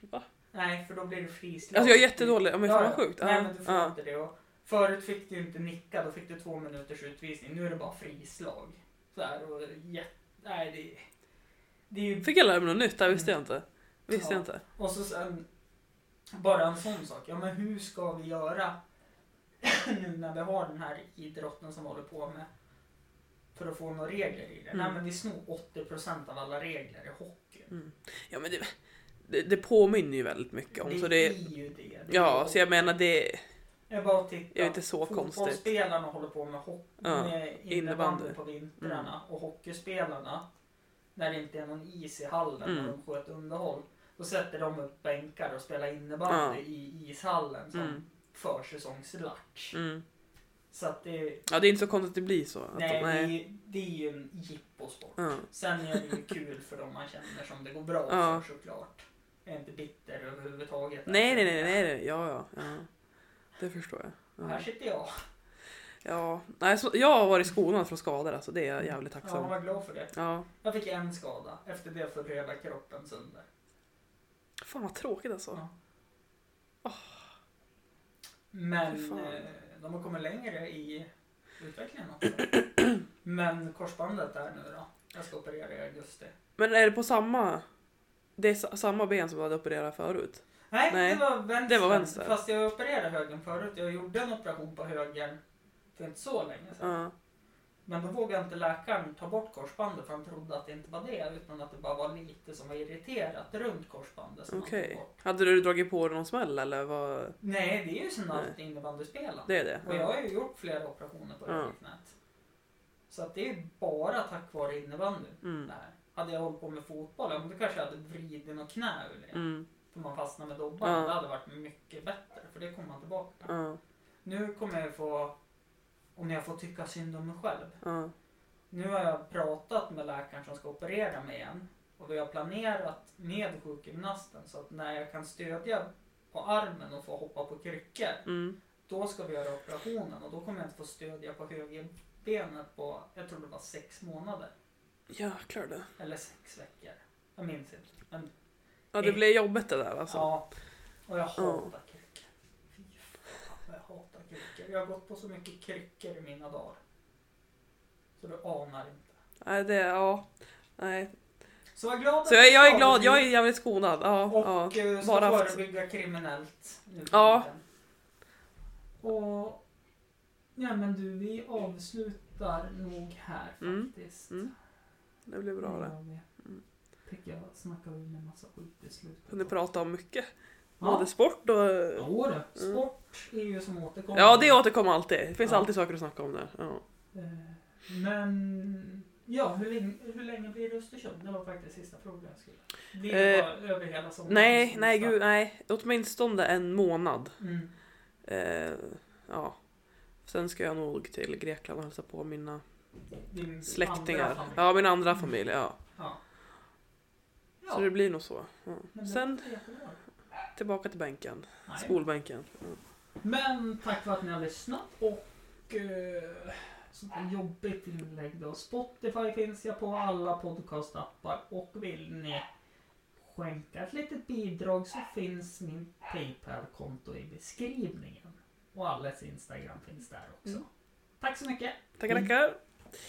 Va? Nej, för då blir det frislag. Alltså jag är jättedålig. Men fan vad sjukt. Nej, men du får inte det. Och förut fick du inte nicka, då fick du två minuters utvisning. Nu är det bara frislag. Så här, och jätte... Nej, det, det är ju... Fick jag lära mig något nytt? Det visste jag inte. Visste Ja. jag inte. Och så sen, bara en sån sak. Ja, men hur ska vi göra nu när vi har den här idrotten som vi håller på med för att få några regler i det? Mm. Nej, men vi snor 80% av alla regler i hockey. Mm. Ja men det, det, det påminner ju väldigt mycket om. det så det, är ju det. det ja, så jag menar det... Jag bara att titta. är inte så konstigt. Fotbollsspelarna håller på med, Ja, med innebandy. innebandy på vintrarna och hockeyspelarna när det inte är någon is i hallen Mm. och de sköter underhåll. Då sätter de upp bänkar och spelar innebandy Ja. i ishallen som Mm. försäsongslatch. Mm. Så att det, Ja det är inte så konstigt att det blir så. Nej, de, Det, är, det är ju en jipposport. Ja. Sen är det ju kul för dem man känner som det går bra Ja. för såklart. Jag är inte bitter överhuvudtaget. Nej nej nej nej. nej. Ja, ja ja. Det förstår jag. Och Här Ja. sitter jag. ja. Nej, så, jag har varit skonad från skador alltså. Det är jag jävligt Ja, tacksam. var glad för det. Ja. Jag fick en skada. Efter det föll hela kroppen sönder. Fan vad tråkigt alltså. Ja. Men Fy fan. eh, de har kommit längre i utvecklingen också. Men korsbandet är nu då. Jag ska operera i augusti. Men är det på samma... Det är sa- samma ben som du hade opererat förut? Nej, Nej, det var vänster. det var vänster. Fast jag opererade högen förut. Jag gjorde en operation på höger för inte så länge sedan. Ja. Men då vågade inte läkaren ta bort korsbandet för han trodde att det inte var det utan att det bara var lite som var irriterat runt korsbandet. Okej. bort. Hade du dragit på någon smäll eller vad? Nej, det är ju som allt innebandyspelande. Det är det? Och jag har ju gjort flera operationer på Ja. högerknät. Så att det är ju bara tack vare innebandyn. Mm. Hade jag hållit på med fotboll, ja, men då kanske jag hade vridit något knä ur det. Mm. För man fastnar med dobban. Ja. Det hade varit mycket bättre, för det kommer man tillbaka. Ja. Nu kommer jag få, om jag får tycka synd om mig själv. Ja. Nu har jag pratat med läkaren som ska operera mig igen. Och vi har planerat med sjukgymnasten så att när jag kan stödja på armen och få hoppa på kryckor. Mm. Då ska vi göra operationen och då kommer jag inte få stödja på högerbenet på, jag tror det var sex månader. Jäklar det. Eller sex veckor. Jag minns inte. Men, Ja det blir jobbigt det där alltså. Ja. Och jag hatar kryckor. Fy fan vad jag hatar kryckor. Jag har gått på så mycket kryckor i mina dagar. Så du anar inte. Nej det, ja. Nej. Så var glad att Så jag, jag är glad, jag är jävligt skonad. Ja. Och ja. eh, ska bara haft- förebygga kriminellt. nu för Ja. Och... Ja men du, vi avslutar nog här Mm, faktiskt. mm. Det blir bra det. Mm. Tycker jag snackar vi med massa skit i slutet. Kunde prata om mycket. Ja. Både sport och... Jo du, sport är ju som återkommer. Ja det återkommer alltid. Det finns Ja. alltid saker att snacka om där. Ja. Eh, Men ja, hur länge, hur länge blir det Östersund? Det var faktiskt sista frågan jag skulle. Blir det Eh, över hela sommaren? Nej, nej gud nej. Åtminstone en månad. Mm. Eh, ja. Sen ska jag nog till Grekland och hälsa på mina Din släktingar. Ja, min andra familj. Ja. Ja. Så det blir nog så. Ja. Sen tillbaka till bänken. Nej. Skolbänken. Ja. Men tack för att ni har lyssnat och eh, sånt där jobbigt inlägg då. Spotify finns jag på alla podcastappar och vill ni skänka ett litet bidrag så finns min Paypal-konto i beskrivningen. Och alles Instagram finns där också. Mm. Tack så mycket! Tackar, tackar.